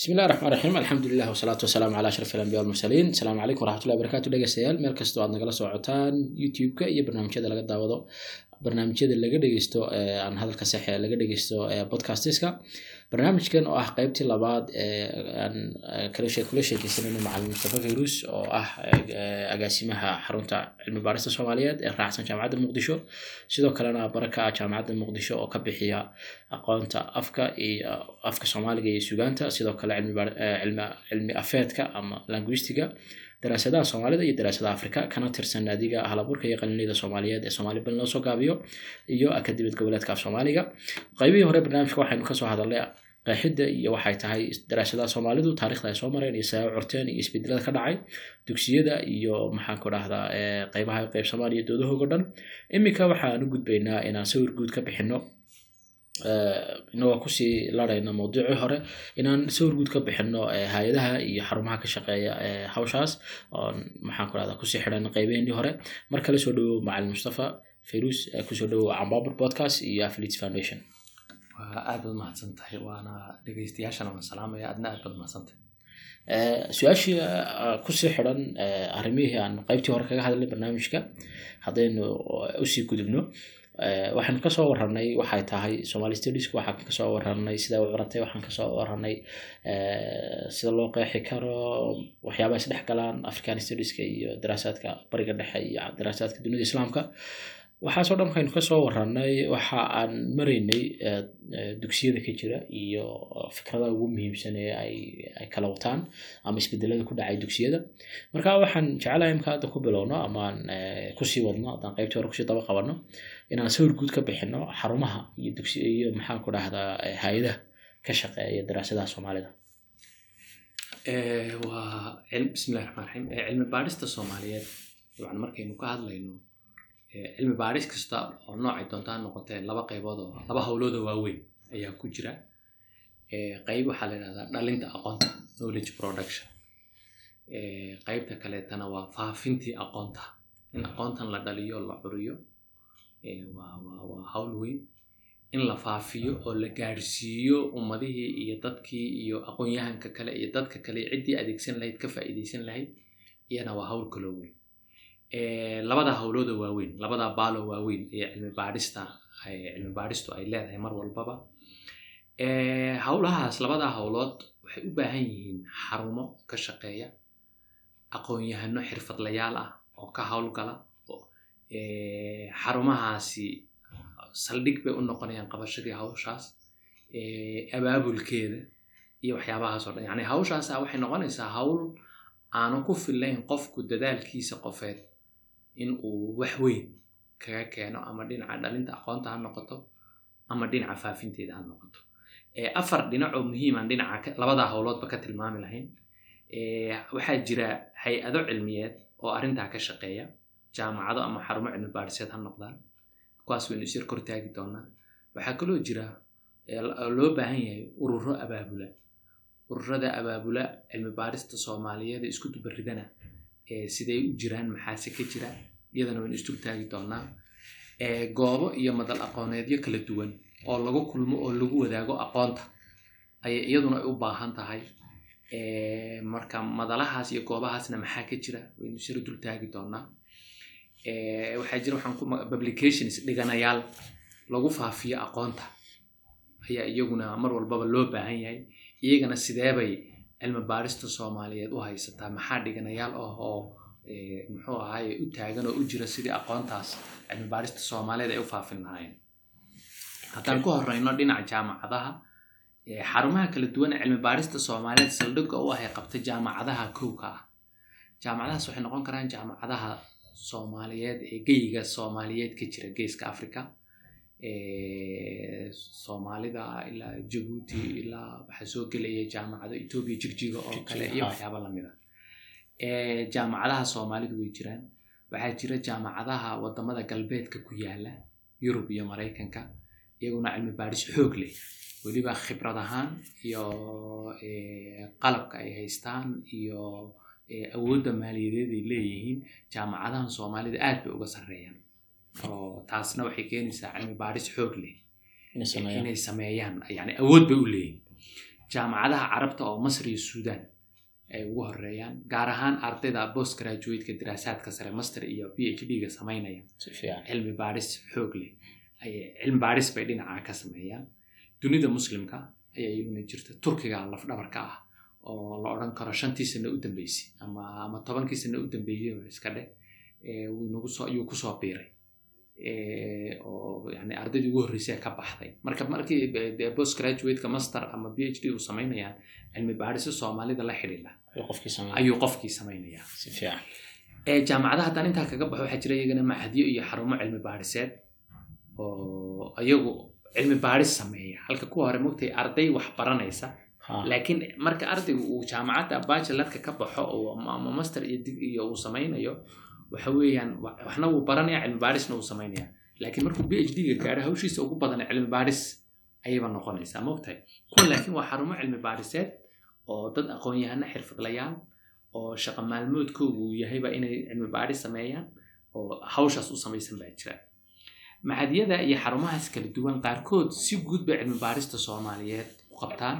bismi illahi raxmaan raxiim alxamdulilah wasalaatu wasalaamu calaa ashraf alambiya walmursaliin asalaamu calaykum waraxmatullahi barakatu dhegeystayaal meel kastoo aad nagala socotaan youtube-ka iyo barnaamijyada laga daawado barnaamijyada laga dhegeysto aan hadalka saxe laga dhegeysto podcastiska. Barnaamijkan oo ah qeybtii labaad aan kula sheekeysanayno macalin mustafa fayrus oo ah agaasimaha xarunta cilmi baarista soomaaliyeed ee raacsan jaamacadda muqdisho. Sidoo kalena baraka jaamacadda muqdisho oo ka bixiya aqoonta afka iyo afka soomaaliga iyo sugaanta sidoo kale cilmi afeedka ama languistiga daraasadaha soomaalida iyo daraasadaha afrika kana tirsan naadiga halaburka iyo qalinleyda soomaaliyeed ee soomaali bal loo soo gaabiyo iyo akademiyad goboleedka af soomaaliga qaybihii hore barnaamijka waxaynu ka soo hadalnay qeexidda iyo waxay tahay daraasadaha soomaalidu taarikhda ay soo mareen iyo saa curteen iyo isbedelada ka dhacay dugsiyada iyo maxaan ku dhahdaa qeybaha qeyb soomaaliya doodahoogo dhan. Iminka waxaan u gudbaynaa inaan sawir guud ka bixino inagoo ku sii larayna mawduucii hore inaan sawir guud ka bixino hay'adaha iyo xarumaha ka shaqeeya hawshaas oon maxaan ku dhahdaa ku sii xidhan qeybaheenii hore. Mar kale soo dhawow macalin mustafa fayrus ku soo dhawow cambabur podcast iyo affiliates foundation. Waa aad baad mahadsan tahay waana dhegeystayaashana waan salaamaya adna aad baad mahadsan tahay su'aashii ku sii xidhan arrimihii aan qeybtii hore kaga hadlay barnaamijka haddaynu u sii gudubno waxaanu ka soo waranay waxay tahay somali studiesku waxaan ka soo waranay sidaa u curatay waxaan ka soo waranay sida loo qeexi karo waxyaabaha isdhex galaan african studieska iyo daraasaadka bariga dhexe iyo daraasaadka dunida islaamka waxaasoo dhan waxaynu ka soo waranay waxa aan maraynay dugsiyada ka jira iyo fikradaha ugu muhiimsan ee ay kala wataan ama isbedelada ku dhacay dugsiyada. Marka waxaan jecelahay imka hadda ku bilowno amaan ku sii wadno haddaan qeybtii hore ku sii daba qabano inaan sawir guud ka bixino xarumaha iyo iyo maxaan ku dhahdaa hay'adaha ka shaqeeya daraasadaha soomaalida. Waa bismillahi raxmaan raxiim cilmi baarista soomaaliyeed. Dabcan markaynu ka hadlayno cilmi baaris kasta oo noocay doontaa noqotee laba qaybood oo laba howlood oo waaweyn ayaa ku jira. Qayb waxaa la yidhahdaa dhalinta aqoonta knowledge production. Qaybta kaleetana waa faafintii aqoonta. In aqoontan la dhaliyo la curiyo waa hawl weyn. In la faafiyo oo la gaarsiiyo ummadihii iyo dadkii iyo aqoon-yahanka kale iyo dadka kale ciddii adeegsan lahayd ka faa'iidaysan lahayd iyana waa hawl kaloo weyn labada howlooda waaweyn labada baalo waaweyn ee cilmi baarista cilmi baaristu ay leedahay mar walbaba howlahaas labada howlood waxay u baahan yihiin xarumo ka shaqeeya aqoon-yahano xirfadlayaal ah oo ka howlgala xarumahaasi saldhig bay u noqonayaan qabashadii hawshaas abaabulkeeda iyo waxyaabahaas o dhan. Yani hawshaasa waxay noqonaysaa hawl aanu ku filayn qofku dadaalkiisa qofeed in uu wax weyn kaga keeno ama dhinaca dhalinta aqoonta ha noqoto ama dhinaca faafinteeda ha noqoto. Afar dhinac oo muhiiman dhinaca labada howloodba ka tilmaami lahayn. Waxaa jira hay'ado cilmiyeed oo arrintaa ka shaqeeya jaamacado ama xarumo cilmi baariseed ha noqdaan kuwaas waynu isyar kortaagi doonaa. Waxaa kaloo jira loo baahan yahay ururo abaabula. Ururada abaabula cilmi baarista soomaaliyeed isku dubaridana siday u jiraan maxaase ka jira iyadana waynu istugtaagi doonaa goobo iyo madal aqooneedyo kala duwan oo lagu kulmo oo lagu wadaago aqoonta ayay iyaduna u baahan tahay. Marka madalahaas iyo goobahaasna maxaa ka jira? Waynu isyar dultaagi doonaa waxaa jira waxaan publications dhiganayaal lagu faafiyo aqoonta. Ayaa iyaguna mar walbaba loo baahan yahay. Iyagana sideebay cilmi baarista soomaaliyeed u haysataa? Maxaa dhiganayaal ah oo muxuu ahaaye u taagan oo u jira sidii aqoontaas cilmi baarista soomaaliyeed ay u faafin lahaayeen haddaan ku horeyno dhinaca jaamacadaha xarumaha kala duwan ee cilmi baarista soomaaliyeed saldhigga u ah ee qabta jaamacadaha kowka ah. Jaamacadahaas waxay noqon karaan jaamacadaha soomaaliyeed ee geyiga soomaaliyeed ka jira geeska africa soomaalida ilaa jabuuti ilaa waxaa soo gelaya jaamacado etoobiya jigjiga oo kale iyo waxyaaba lamida jaamacadaha soomaalidu way jiraan. Waxaa jira jaamacadaha waddamada galbeedka ku yaalla yurub iyo maraykanka iyaguna cilmi baaris xoog leh. Weliba khibrad ahaan iyo qalabka ay haystaan iyo awoodda maaliyadeed ay leeyihiin jaamacadahan soomaalida aad bay uga sarreeyaan. Oo taasna waxay keenaysaa cilmi baaris xoog leh. Inay sameeyaan. Yani awood bay u leeyihiin jaamacadaha carabta oo masr iyo suudan ay ugu horeeyaan gaar ahaan ardayda post graduateka diraasaadka sare master iyo p h d ga samaynaya cilmi baadhis xoog leh. Cilmi baadhis bay dhinaca ka sameeyaan dunida muslimka ayaa iyaguna jirta turkiga lafdhabarka ah oo la odhan karo shantii sano u dambeysay ama tobankii sano u dambeeyey oo iska dheh ayuu ku soo biiray. Oo yani ardaydii ugu horreysay ka baxday. Marka markii post graduateka master ama b h d uu samaynayaan cilmi baadhiso soomaalida la xidhiidha ayuu qofkii ee jaamacadaha haddaan intaa kaga baxo waxaa jira iyagana maxadyo iyo xarumo cilmi baadhiseed oo iyagu cilmi baadhis sameeya halka kuwa hore mogtay arday wax baranaysa laakiin marka ardaygu uu jaamacadda bachelarka ka baxo ama master iyo uu samaynayo waxa weeyaan wa- waxna wuu baranaya cilmi baadhisna wuu samaynaya laakiin markuu b h d ga gaaro hawshiisa ugu badan cilmi baadhis ayayba noqonaysaa mogtahay kuwan laakiin waa xarumo cilmi baadhiseed oo dad aqoon-yahano xirfadlayaal oo shaqo maalmoodkoogu yahayba inay cilmi baadhis sameeyaan oo hawshaas u samaysan baa jira. Maxadiyada iyo xarumahaas kala duwan qaarkood si guud bay cilmi baadhista soomaaliyeed u qabtaan.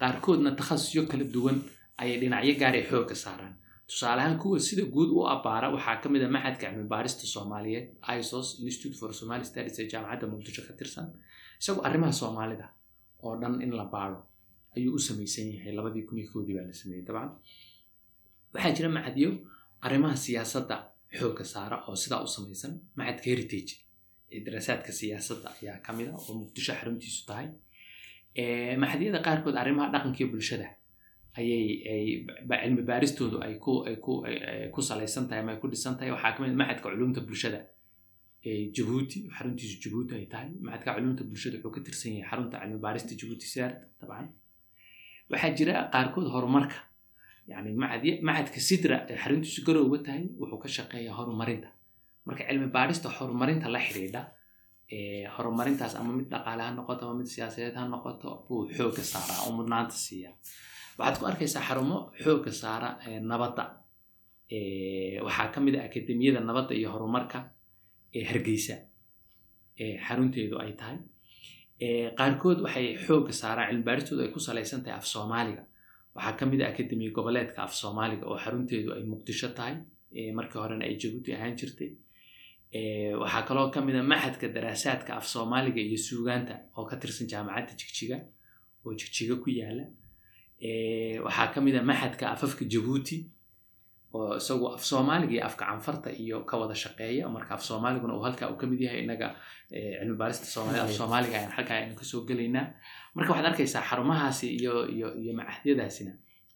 Qaarkoodna takhasusyo kala duwan ayay dhinacyo gaar ay xoogga saaraan. Tusaale ahaan kuwa sida guud u abbaara waxaa ka mid a maxadka cilmi baadhista soomaaliyeed isos institute for somali studies ee jaamacadda muqdisho ka tirsan. Isagu arrimaha soomaalida oo dhan in la baaro ayuu u samaysan yahay labadii kun iyo koodii baa la sameeyey. Dabcan waxaa jira macadyo arrimaha siyaasadda xoogga saara oo sidaa u samaysan. Macadka heritage ee daraasaadka siyaasadda ayaa ka mid a oo muqdisho xaruntiisu tahay. Ee, maxadiyada qaarkood arrimaha dhaqanka iyo bulshada ayay cilmi baaristoodu ay ku ay ku ay- ay ku salaysan tahay ama ku dhisan tahay. Waxaa ka mid ah maxadka culuumta bulshada jabuuti xaruntiisu jabuuti ay tahay. Maxadka culuumta bulshada wuxuu ka tirsan yahay xarunta cilmi baarista jabuuti sert dabcan waxaa jira qaarkood horumarka. Yani macadka sidra ee xaruntiisu garowga tahay wuxuu ka shaqeeyaa horumarinta. Marka cilmi baarista horumarinta la xidhiidha horumarintaas ama mid dhaqaale ha noqoto ama mid siyaasadeed ha noqoto buu xoogga saaraa oo mudnaanta siiya waxaad ku arkaysaa xarumo xoogga saara nabadda waxaa ka mid ah akademiyada nabadda iyo horumarka ee hargeysa ee xarunteedu ay tahay qaarkood waxay xoogga saaraan cilmi baaristoodu ay ku salaysan tahay af soomaaliga. Waxaa ka mid ah akademiya goboleedka af soomaaliga oo xarunteedu ay muqdisho tahay markii horena ay jabuuti ahaan jirtay. Waxaa kaloo ka mid a maxadka daraasaadka af soomaaliga iyo suugaanta oo ka tirsan jaamacadda jigjiga oo jigjiga ku yaalla waxaa ka mid a maxadka afafka jabuuti oo isagu af soomaaliga iyo afka canfarta iyo ka wada shaqeeya. Marka af soomaaliguna uu halkaa uu ka mid yahay innaga ee, cilmi baarista soomaalida af soomaaliga ayaan halkaa aynu ka soo gelaynaa. Marka waxaad arkaysaa xarumahaasi iyo iyo iyo macadyadaasina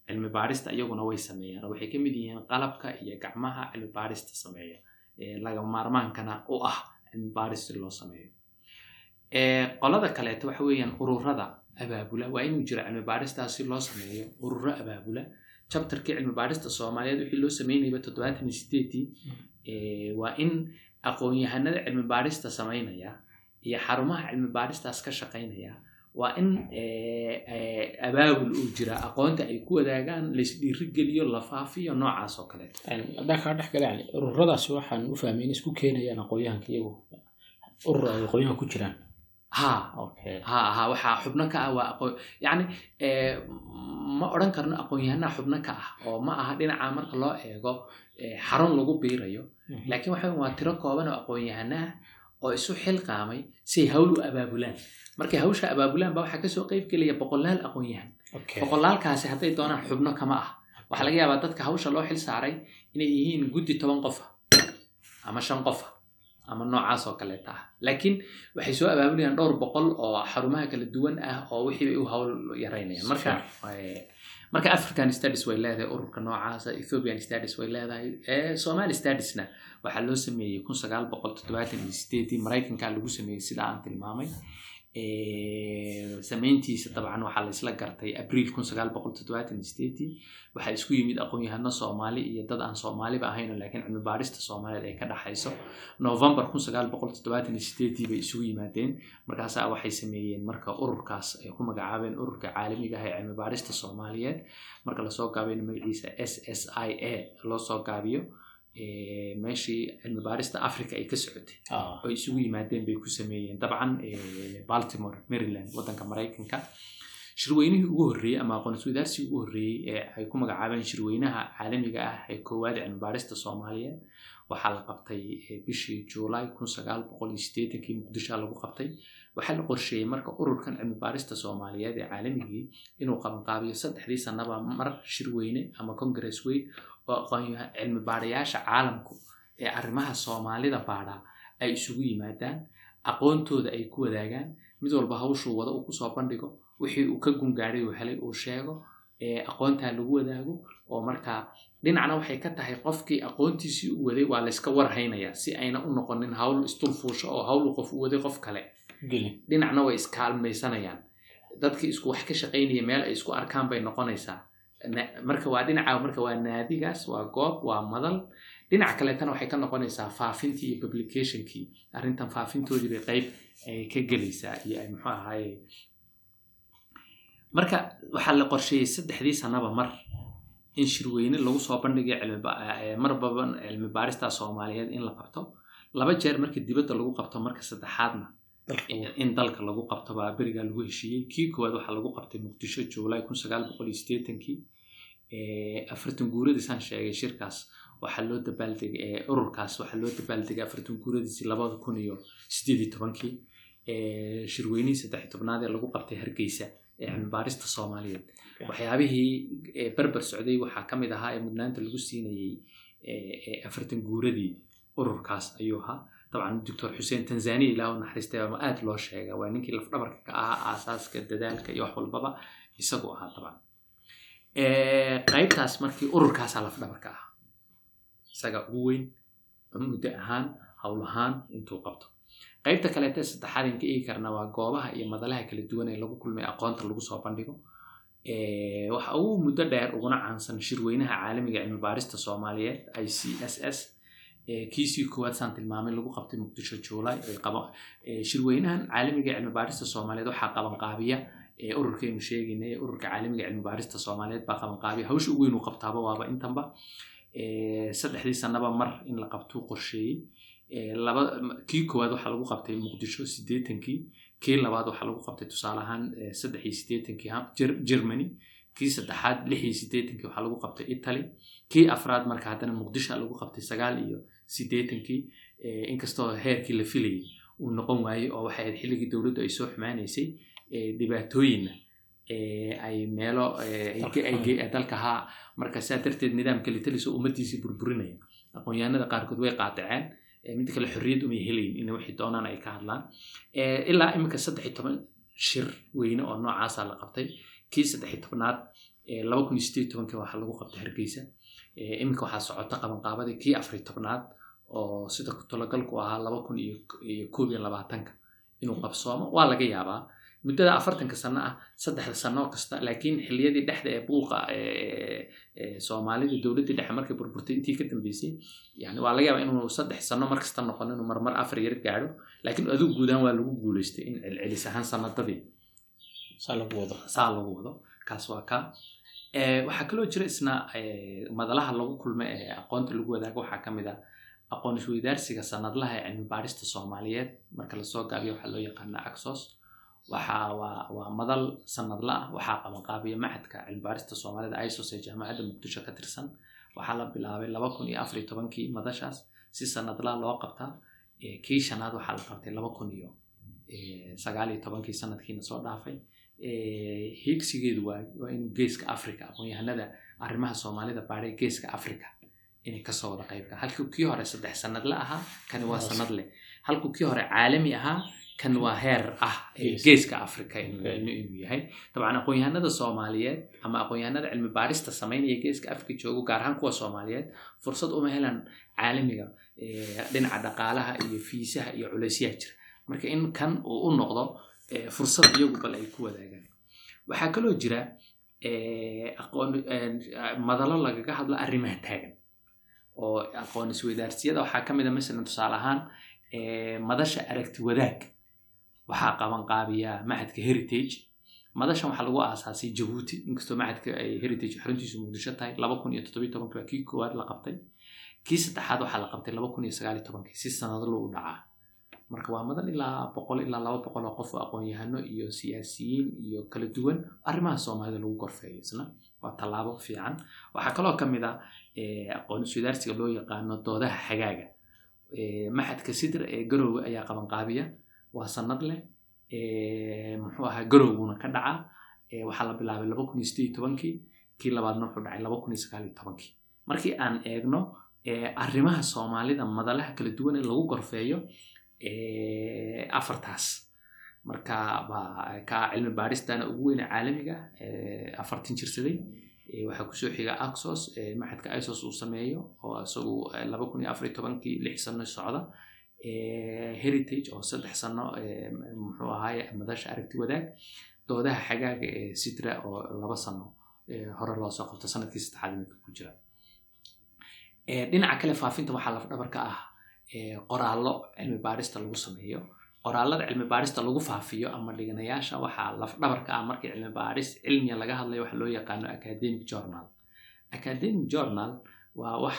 cilmi baarista iyaguna way sameeyaan oo waxay ka mid yihiin qalabka iyo gacmaha cilmi baarista sameeya ee lagama maarmaankana u ah cilmi baaris si loo sameeyo. Ee, qolada kaleeto waxa weeyaan ururada abaabula. Waa inuu jira cilmi baaristaas si loo sameeyo ururo abaabula chapterkii cilmi baarista soomaaliyeed wixii loo sameynayba toddobaatan sideedii ee, waa in aqoon-yahanada cilmi baarista samaynaya iyo xarumaha cilmi baaristaas ka shaqaynaya waa in abaabul uu jira aqoonta ay ku wadaagaan laisdhiirigeliyo la faafiyo noocaas oo kaleeto haddaan kaa dhex gala yani ururadaasi waxaan u fahmay in isku keenayaan aqoonyahanka iyagu. Urur ay aqoonyahanka ku jiraan. Ha ha ha waxaa xubno ka ah waa aqoon yacni ma odhan karno aqoon-yahanaha xubno ka ah oo ma aha dhinaca marka loo eego ee, xarun lagu biirayo. Laakiin waxa waa tiro kooban oo aqoon-yahanaha oo isu xilqaamay si ay hawl u abaabulaan. Markay hawsha abaabulaan ba waxaa ka soo qayb gelaya boqolaal aqoon-yahan. Boqolaalkaasi hadday doonaan xubno kama ah. Waxaa laga yaabaa dadka hawsha loo xil saaray inay yihiin guddi toban qof ah ama shan qof. ah ama noocaas oo kaleeta ah laakiin waxay soo abaabulayaan dhowr boqol oo xarumaha kala duwan ah oo wixii bay u hawl yaraynayaan marka eh, marka african studies way leedahay ururka noocaasa ethiopian studies way leedahay ee somali studiesna waxaa loo sameeyey kun sagaal boqol toddobaatan iyo sideedii. Maraykanka lagu sameeyey sida aan tilmaamay samayntiisa dabcan waxaa la isla gartay abriil waxaa isku yimid aqoon-yahano soomaali iyo dad aan soomaaliba ahayn oo laakiin cilmi baarista soomaaliyeed ay ka dhaxayso. Sideedii bay isugu yimaadeen. Markaasaa waxay sameeyeen marka ururkaas ay ku magacaabeen ururka caalamiga ah ee cilmi baarista soomaaliyeed. Marka la soo gaabayna magaciisa s s i a loo soo gaabiyo meeshii cilmi baarista africa ay ka socotay oo isugu yimaadeen bay ku sameeyeen dabcan baltimore maryland waddanka maraykanka shirweynihii ugu horreeyey ama aqoon-isweydaarsigii ugu horreeyey ee ay ku magacaabeen shirweynaha caalamiga ah ee koowaad cilmi baarista soomaaliyeed waxaa la qabtay bishii juulaay sideetankii muqdisho lagu qabtay waxaa la qorsheeyey marka ururkan cilmi baarista soomaaliyeed ee caalamigii inuu qabanqaabiyo saddexdii sanaba mar shirweyne ama congress weyn aqoonyaha cilmi baarayaasha caalamku ee arrimaha soomaalida baadhaa ay isugu yimaadaan aqoontooda ay ku wadaagaan. Mid walba hawshuu wada uu ku soo bandhigo wixii uu ka gungaadhay uu helay uu sheego aqoontaa lagu wadaago oo markaa dhinacna waxay ka tahay qofkii aqoontiisii u waday waa layska warhaynayaa si ayna u noqonin hawl isdulfuusho oo hawl qof u waday qof kale. Dhinacna way iskaalmaysanayaan. Dadkii isku wax ka shaqaynaya meel ay isku arkaan bay noqonaysaa marka waa dhinaca marka waa naadigaas waa goob waa madal. Dhinac kaleetana waxay ka noqonaysaa faafintii iyo publicationkii. Arrintan faafintoodii bay qayb ka gelaysaa iyo ay muxuu ahaaye marka waxaa la qorsheeyey saddexdii sanaba mar in shirweyne lagu soo bandhigay marbaba cilmi baarista soomaaliyeed in la qabto. Laba jeer marka dibadda lagu qabto marka saddexaadna in dalka lagu qabto baa berigaa lagu heshiiyey. Kii koowaad waxaa lagu qabtay muqdisho juulaay kun sagaal boqol iyo sideetankii afartan guuradiisaan sheegay shirkaas. Waxaa loo dabaaldegay ururkaas waxaa loo dabaaldegay afartan guuradiisii labada kun iyo sideed iyo tobankii. Shirweynihii saddex iyo tobnaad ee lagu qabtay hargeysa ee cilmibaarista soomaaliyeed. Waxyaabihii berber socday waxaa ka mid ahaa ee mudnaanta lagu siinayey afartan guuradii ururkaas ayuu ahaa dabcan doctor xuseen tanzania ilaah u naxariistay ama aad loo sheega waa ninkii lafdhabarka ka ahaa aasaaska dadaalka iyo wax walbaba isagu ahaa dabcan qaybtaas markii ururkaasaa lafdhabarka ahaa isaga ugu weyn muddo ahaan howl ahaan intuu qabto qaybta kaleete saddexaad in ka eegi karna waa goobaha iyo madalaha kala duwan ee lagu kulmay aqoonta lagu soo bandhigo waxa ugu muddo dheer uguna caansan shirweynaha caalamiga cilmi baarista soomaaliyeed i c s s kiisii koowaad saan tilmaamay lagu qabtay muqdisho juulaay shirweynahan caalamiga cilmi baarista soomaaliyeed waxaa qabanqaabiya ururkaynu sheegaynay ururka caalamiga cilmi baarista soomaaliyeed baa qabanqaabiya hawsha ugu weyn uu qabtaaba waaba intanba saddexdii sanaba mar in la qabtuu qorsheeyey. Laba kii koowaad waxaa lagu qabtay muqdisho siddeetankii kii labaad waxaa lagu qabtay tusaale ahaan saddex iyo siddeetankii germany kii saddexaad lix iyo siddeetankii waxaa lagu qabtay italy kii afraad marka haddana muqdisho lagu qabtay sagaal iyo siddeetankii inkastoo heerkii la filayay uu noqon waayey oo waxay ahayd xilligii dowladdu ay soo xumaanaysay dhibaatooyinna ay meelo dalka haa marka saa darteed nidaamka litaliso ummadiisii burburinaya aqoonyahanada qaarkood way qaadaceen midda kale xorriyad umay helayn in wixii doonaan ay ka hadlaan. Ilaa iminka saddex iyo toban shir weyne oo noocaasa la qabtay kii saddex iyo tobnaad laba kun iyo sideed tobankii waxaa lagu qabtay hargeysa iminka waxaa socota qabanqaabadii kii afariyo tobnaad oo sida talogalku ahaa laba kun iyo koob iyo labaatanka inuu qabsoomo. Waa laga yaabaa. Muddada afartanka sano ah saddexda sano kasta laakiin xiliyadii dhexda ee buuqa soomaalida dowladdii dhexe markay burburtay intii ka dambeysay yani waa laga yaabaa inuu saddex sano mar kasta noqon inuu marmar afar yar gaadho. Laakiin adigu guudaan waa lagu guulaystay in celcelis ahaan sanadadii saa lagu wado. Kaas waa ka. Waxaa kaloo jira isna madalaha lagu kulma ee aqoonta lagu wadaago waxaa ka mid ah aqoon isweydaarsiga sanadlaha ee cilmi baarista soomaaliyeed marka la soo gaabiyo waxaa loo yaqaanaa axos. Waxaa waa waa madal sanadla ah waxaa qabanqaabiya macadka cilmibaarista soomaalida isos ee jaamacadda muqdisho ka tirsan. Waxaa la bilaabay laba kun iyo afar iyo tobankii madashaas si sanadla loo qabtaa kii shanaad waxaa la qabtay laba kun iyo sagaal iyo tobankii sanadkiina soo dhaafay. Hiigsigeedu waa inuu geeska africa aqoon-yahanada arrimaha soomaalida baadhay geeska africa inay ka soo wada qaybka halkuu kii hore saddex sanadle ahaa kani waa sanad leh. Halkuu kii hore caalami ahaa kan waa heer ah geeska africa inuu yahay. Dabcan aqoon-yahanada soomaaliyeed ama aqoon-yahanada cilmi baarista samaynaya geeska africa joogo gaar ahaan kuwa soomaaliyeed fursad uma helan caalamiga dhinaca dhaqaalaha iyo fiisaha iyo culeysyaha jira. Marka in kan uu u noqdo fursad iyagu bal ay ku wadaagaan. Waxaa kaloo jira madalo lagaga hadlo arrimaha taagan oo aqoon isweydaarsiyada waxaa ka mid a masalan tusaale ahaan madasha aragti wadaag. Waxaa qabanqaabiya macadka heritage. Madashan waxaa lagu aasaasay jabuuti inkastoo macadka ay heritage xaruntiisu muqdisho tahay laba kun iyo toddobiyo tobanki waa kii koowaad la qabtay. Kii saddexaad waxaa la qabtay laba kun iyo sagaal iyo tobankii si sanadlo u dhacaa. Marka waa madan ilaa boqol ilaa laba boqol oo qof oo aqoon-yahano iyo siyaasiyiin iyo kala duwan arrimaha soomaalida lagu gorfeeyo isna waa tallaabo fiican. Waxaa kaloo ka mid ah aqoon sudaarsiga loo yaqaano doodaha xagaaga. Maxadka sidr ee garowga ayaa qabanqaabiya. Waa sanad leh. Muxuu ahaa garowguna ka dhaca waxaa la bilaabay kii labaadna wuxuu dhacay markii aan eegno arrimaha soomaalida madalaha kala duwan ee lagu gorfeeyo afartaas marka waa ka cilmi baaristana ugu weyne caalamiga afartan jirsaday waxaa ku soo xiga axos maxadka isos uu sameeyo oo isagu laba kun iyo afar iyo tobankii lix sano socda heritage oo saddex sano muxuu ahaaye madasha aragti wadaag doodaha xagaaga ee sidra oo laba sano hore loo soo qabto sannadkii saddexaad midka ku jira. Dhinaca kale faafinta waxaa lafdhabar ka ah qoraallo cilmi baarista lagu sameeyo qoraalada cilmi baarista lagu faafiyo ama dhiganayaasha waxaa lafdhabar ka ah markii cilmi baaris cilmiya laga hadlayo waxa loo yaqaano academic journal. Academic journal waa wax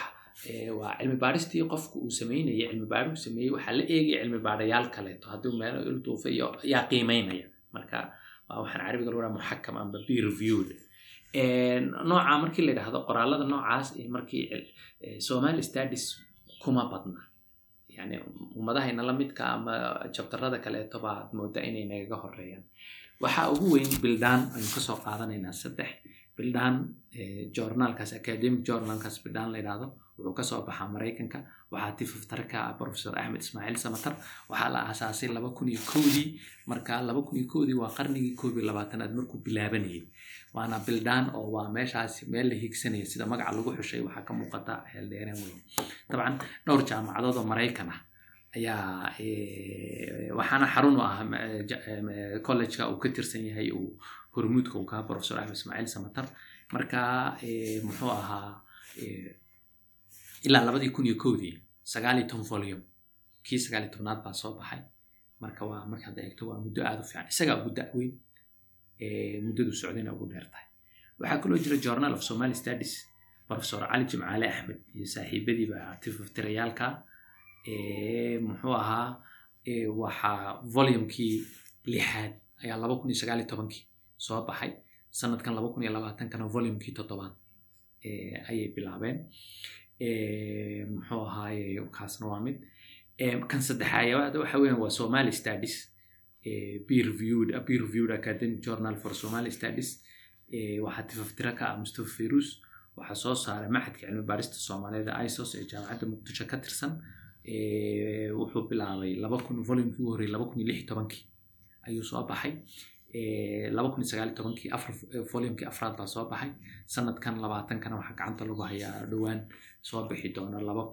waa cilmi baaristii qofku uu sameynaya cilmi baari uu sameeyey waxaa la eegaya cilmi baarayaal kaleeto. Haddii meel iltuufa iyo yaa qiimeynaya. Marka waa waxaan carabiga lagu dhaha muxakam amba be reviewed. Nooca markii la yidhaahdo qoraalada noocaas markii somali studies kuma badna yani ummadahayna la midka ama jabtarada kaleeto baad mooda inay nagaga horeeyaan waxaa ugu weyn bildaan aynu ka soo qaadanaynaa saddex bildaan journaalkaas academic journalkaas bildaan la yidhaahdo wuxuu ka soo baxaa maraykanka waxaa tifaftare ka ah professor axmed ismaaciil samatar waxaa la aasaasay laba kun iyo kowdii marka laba kun iyo kowdii waa qarnigii koob iyo labaatanaad markuu bilaabanayay waana bildaan oo waa meeshaas meel la higsanaya sida magaca lagu xushay waxaa ka muuqata xeeldheereen weyn. Dabcan dhowr jaamacadood oo maraykan ah ayaa waxaana xarun u ah collegeka uu ka tirsan yahay uu hormuudka uu kaha professor axmed ismaaciil samatar. Marka muxuu ahaa ilaa labadii kun iyo kowdii sagaal iyo ton volume. Kii sagaal iyo tobnaad baa soo baxay. Marka waa markaad eegto waa muddo aada u fiican. Isagaa ugu da-weyn muddadu socdayna ugu dheer tahay waxaa kaloo jira journal of somali studies professor cali jimcaale axmed iyo saaxiibadiiba tifaftirayaalka muxuu ahaa waxaa volumekii lixaad ayaa laba kun iyo sagaal iyo tobankii soo baxay. Sanadkan laba kun iyo labaatankana volumekii toddobaad ayay bilaabeen. Muxuu ahaaye kaasna waa mid. Kan saddexaad waxa weeyaan waa somali studies peer reviewed a peer reviewed academic journal for somali studies. Waxaa tifaftira ka ah mustafa fayrus waxaa soo saaray maxadka cilmi baarista soomaalida isos ee jaamacadda muqdisho ka tirsan. Wuxuu bilaabay laba kun volumekii ugu horreeyay laba kun iyo lix tobankii. Ayuu soo baxay. Laba kun iyo sagaal iyo tobankii afar volumekii afraad baa soo baxay. Sanadkan labaatankana waxaa gacanta lagu hayaa dhowaan. Soo bixi doona laba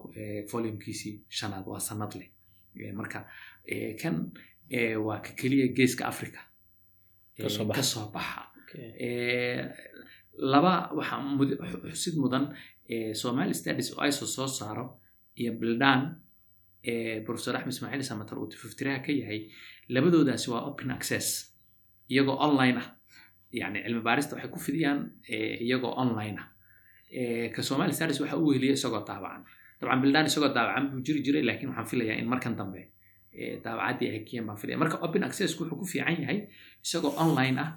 volumkiisii shanaad waa sanad leh. Marka kan waa ka keliya geeska africa ka soo baxa. laba waxaa xusid mudan somali studies oo iso soo saaro iyo bildaan professor axmed ismaaciil samatar uu tifaftiraha ka yahay labadoodaasi waa open access iyagoo online ah. Yani cilmi baarista waxay ku fidiyaan iyagoo online ah. Ka somali studies waxa uu weheliya isagoo daabacan dabcan bildaan isagoo daabacan buu jiri jiray laakiin waxaan filayaa in markan dambe daabacaddii ay kiyeen baan filaya marka open accessku wuxuu ku fiican yahay isagoo online ah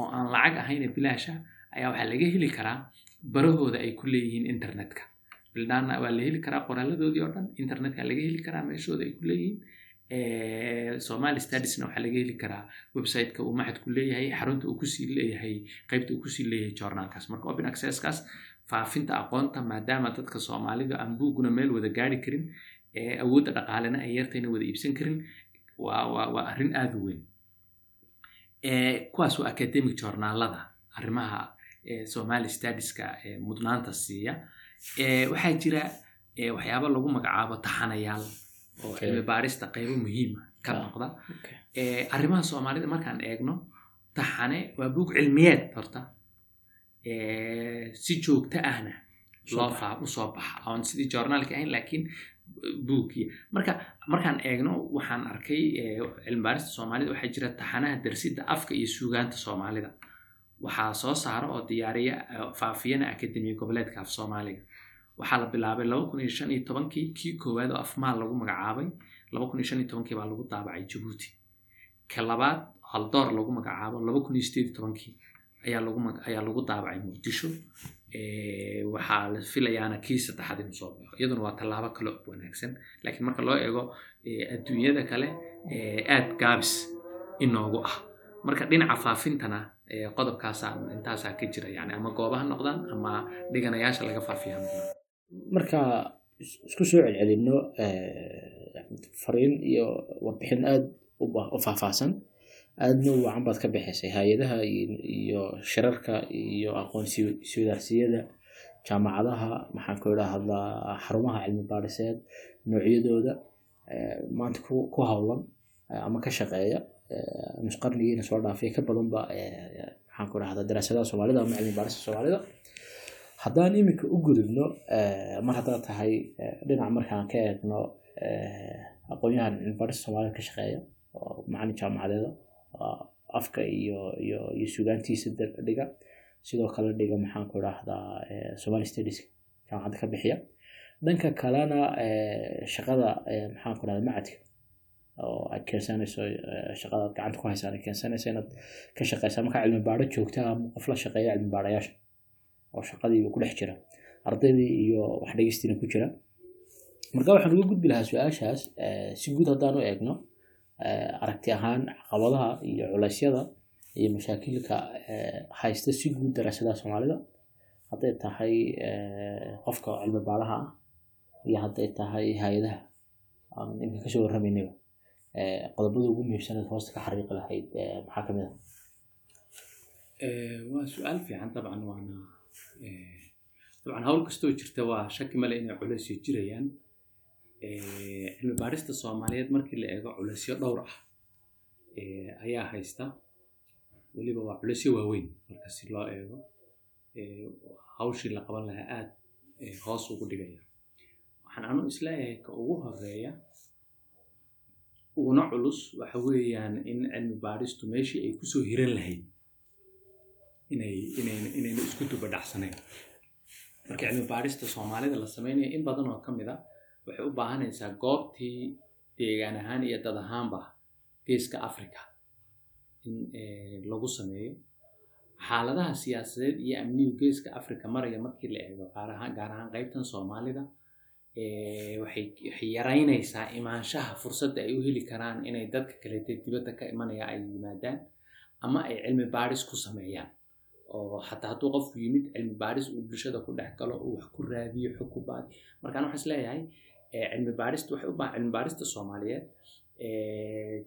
oo aan lacag ahayn bilaasha ayaa waxaa laga heli karaa barahooda ay ku leeyihiin internetka bildaanna waa la heli karaa qoraaladoodii oo dhan internetka laga heli karaa meeshooda ay ku leeyihiin somali studiesna waxaa laga heli karaa websiteka uu maxadku leeyahay xarunta uu ku sii leeyahay qaybta uu ku sii leeyahay journalkaas marka open accesskaas faafinta aqoonta maadaama dadka soomaalida aan buuguna meel wada gaari karin awoodda dhaqaalena ay yartayna wada iibsan karin waa arrin aada u weyn. Kuwaas waa academic journaalada arrimaha somali studieska mudnaanta siiya waxaa jira waxyaaba lagu magacaabo taxanayaal oo cilmi baarista qaybo muhiima ka noqda. arrimaha soomaalida markaan eegno taxane waa buug cilmiyeed horta. Si joogto ahna u soo baxa. oon sidii journaalka ahayn laakiin buugii marka markaan eegno waxaan arkay cilmi baarista soomaalida. Waxaa jira taxanaha darsidda afka iyo suugaanta soomaalida. Waxaa soo saara oo diyaariya faafiyana akademiya goboleedka af soomaaliga. Waxaa la bilaabay tobankii kii koowaad oo afmaal lagu magacaabay. Baa lagu daabacay jabuuti ka labaad haldoor lagu magacaabo. Ayaa lagu daabacay muqdisho waxaa la filayaana kii saddexaad inuu soo baxo. Iyaduna waa tallaabo kale oo wanaagsan laakiin marka loo eego adduunyada kale aad gaabis inoogu ah. Marka dhinaca faafintana qodobkaasaa intaasaa ka jira yani ama goobaha noqdaan ama dhiganayaasha laga faafiya noqdaan marka isku soo celcelino fariin iyo warbixin aada u faahfaahsan aadna u wacan baad ka bixisay. Hay'adaha iyo shirarka iyo aqoon iswadaarsiyada jaamacadaha maxaan ku idhaahdaa xarumaha cilmi baadhiseed noocyadooda maanta ku howlan ama ka shaqeeya nusqarnigiina soo dhaafay ka badanba maxaan ku idhahdaa daraasadaha soomaalida ama cilmi baadhista soomaalida. Haddaan iminka u gudubno mar haddaad tahay dhinac markaan ka eegno aqoon-yahan cilmi baadhista soomaalida ka shaqeeya oo macalin jaamacadeeda afka iyo iyo sugaantiisa dhiga. Sidoo kale dhiga maxaan ku idhaahdaa somali studies. Jaamacadda ka bixiya. Dhanka kalena shaqada maxaan ku idhahdaa macadka. Oo aad keensanayso shaqada gacanta ku haysaan keensanayso inaad ka shaqeysa. Markaa cilmi baadho joogta ama qof la shaqeeya cilmi baadhayaasha oo shaqadii ku dhex jira. Ardaydii iyo wax dhegeystiina ku jira. Marka waxaan uga gudbi lahaa su'aashaas si guud haddaan u eegno aragti ahaan caqabadaha iyo culeysyada iyo mashaakilka haysta si guud daraasadaha soomaalida hadday tahay qofka cilmi baalaha ah iyo hadday tahay hay'adaha aan ka soo warramaynaba qodobada ugu muhiimsanaed hoosta ka xariiqi lahayd maxaa ka mid ah? Waa su'aal fiican dabcan waana dabcan hawl kastoo jirta waa shaki male inay culeysyo jirayaan cilmi baarista soomaaliyeed markii la eego culeysyo dhowr ah ayaa haysta. Weliba waa culeysyo waaweyn marka si loo eego. Hawshii la qaban lahaa aada hoos ugu dhigaya. Waxaan anu is leeyahay ka ugu horreeya uguna culus waxa weeyaan in cilmi baaristu meeshii ay ku soo hiran lahayd inay inayn inayna isku duba dhacsanayn marka cilmi baarista soomaalida la sameynaya in badan oo ka mid a waxay u baahanaysaa goobtii deegaan ahaan iyo dad ahaanba geeska africa in lagu sameeyo. Xaaladaha siyaasadeed iyo amnigu geeska africa maraya markii la eego gaar ahaan qaybtan soomaalida waxay waxay yaraynaysaa imaanshaha fursadda ay u heli karaan inay dadka kaleete dibadda ka imanaya ay yimaadaan ama ay cilmi baadhis ku sameeyaan. Oo xataa hadduu qofku yimid cilmi baadhis uu bulshada ku dhex galo uu wax ku raadiyo xog ku baadi. Markaan waxaan is leeyahay cilmi baadhista waxay u baahan cilmi baadhista soomaaliyeed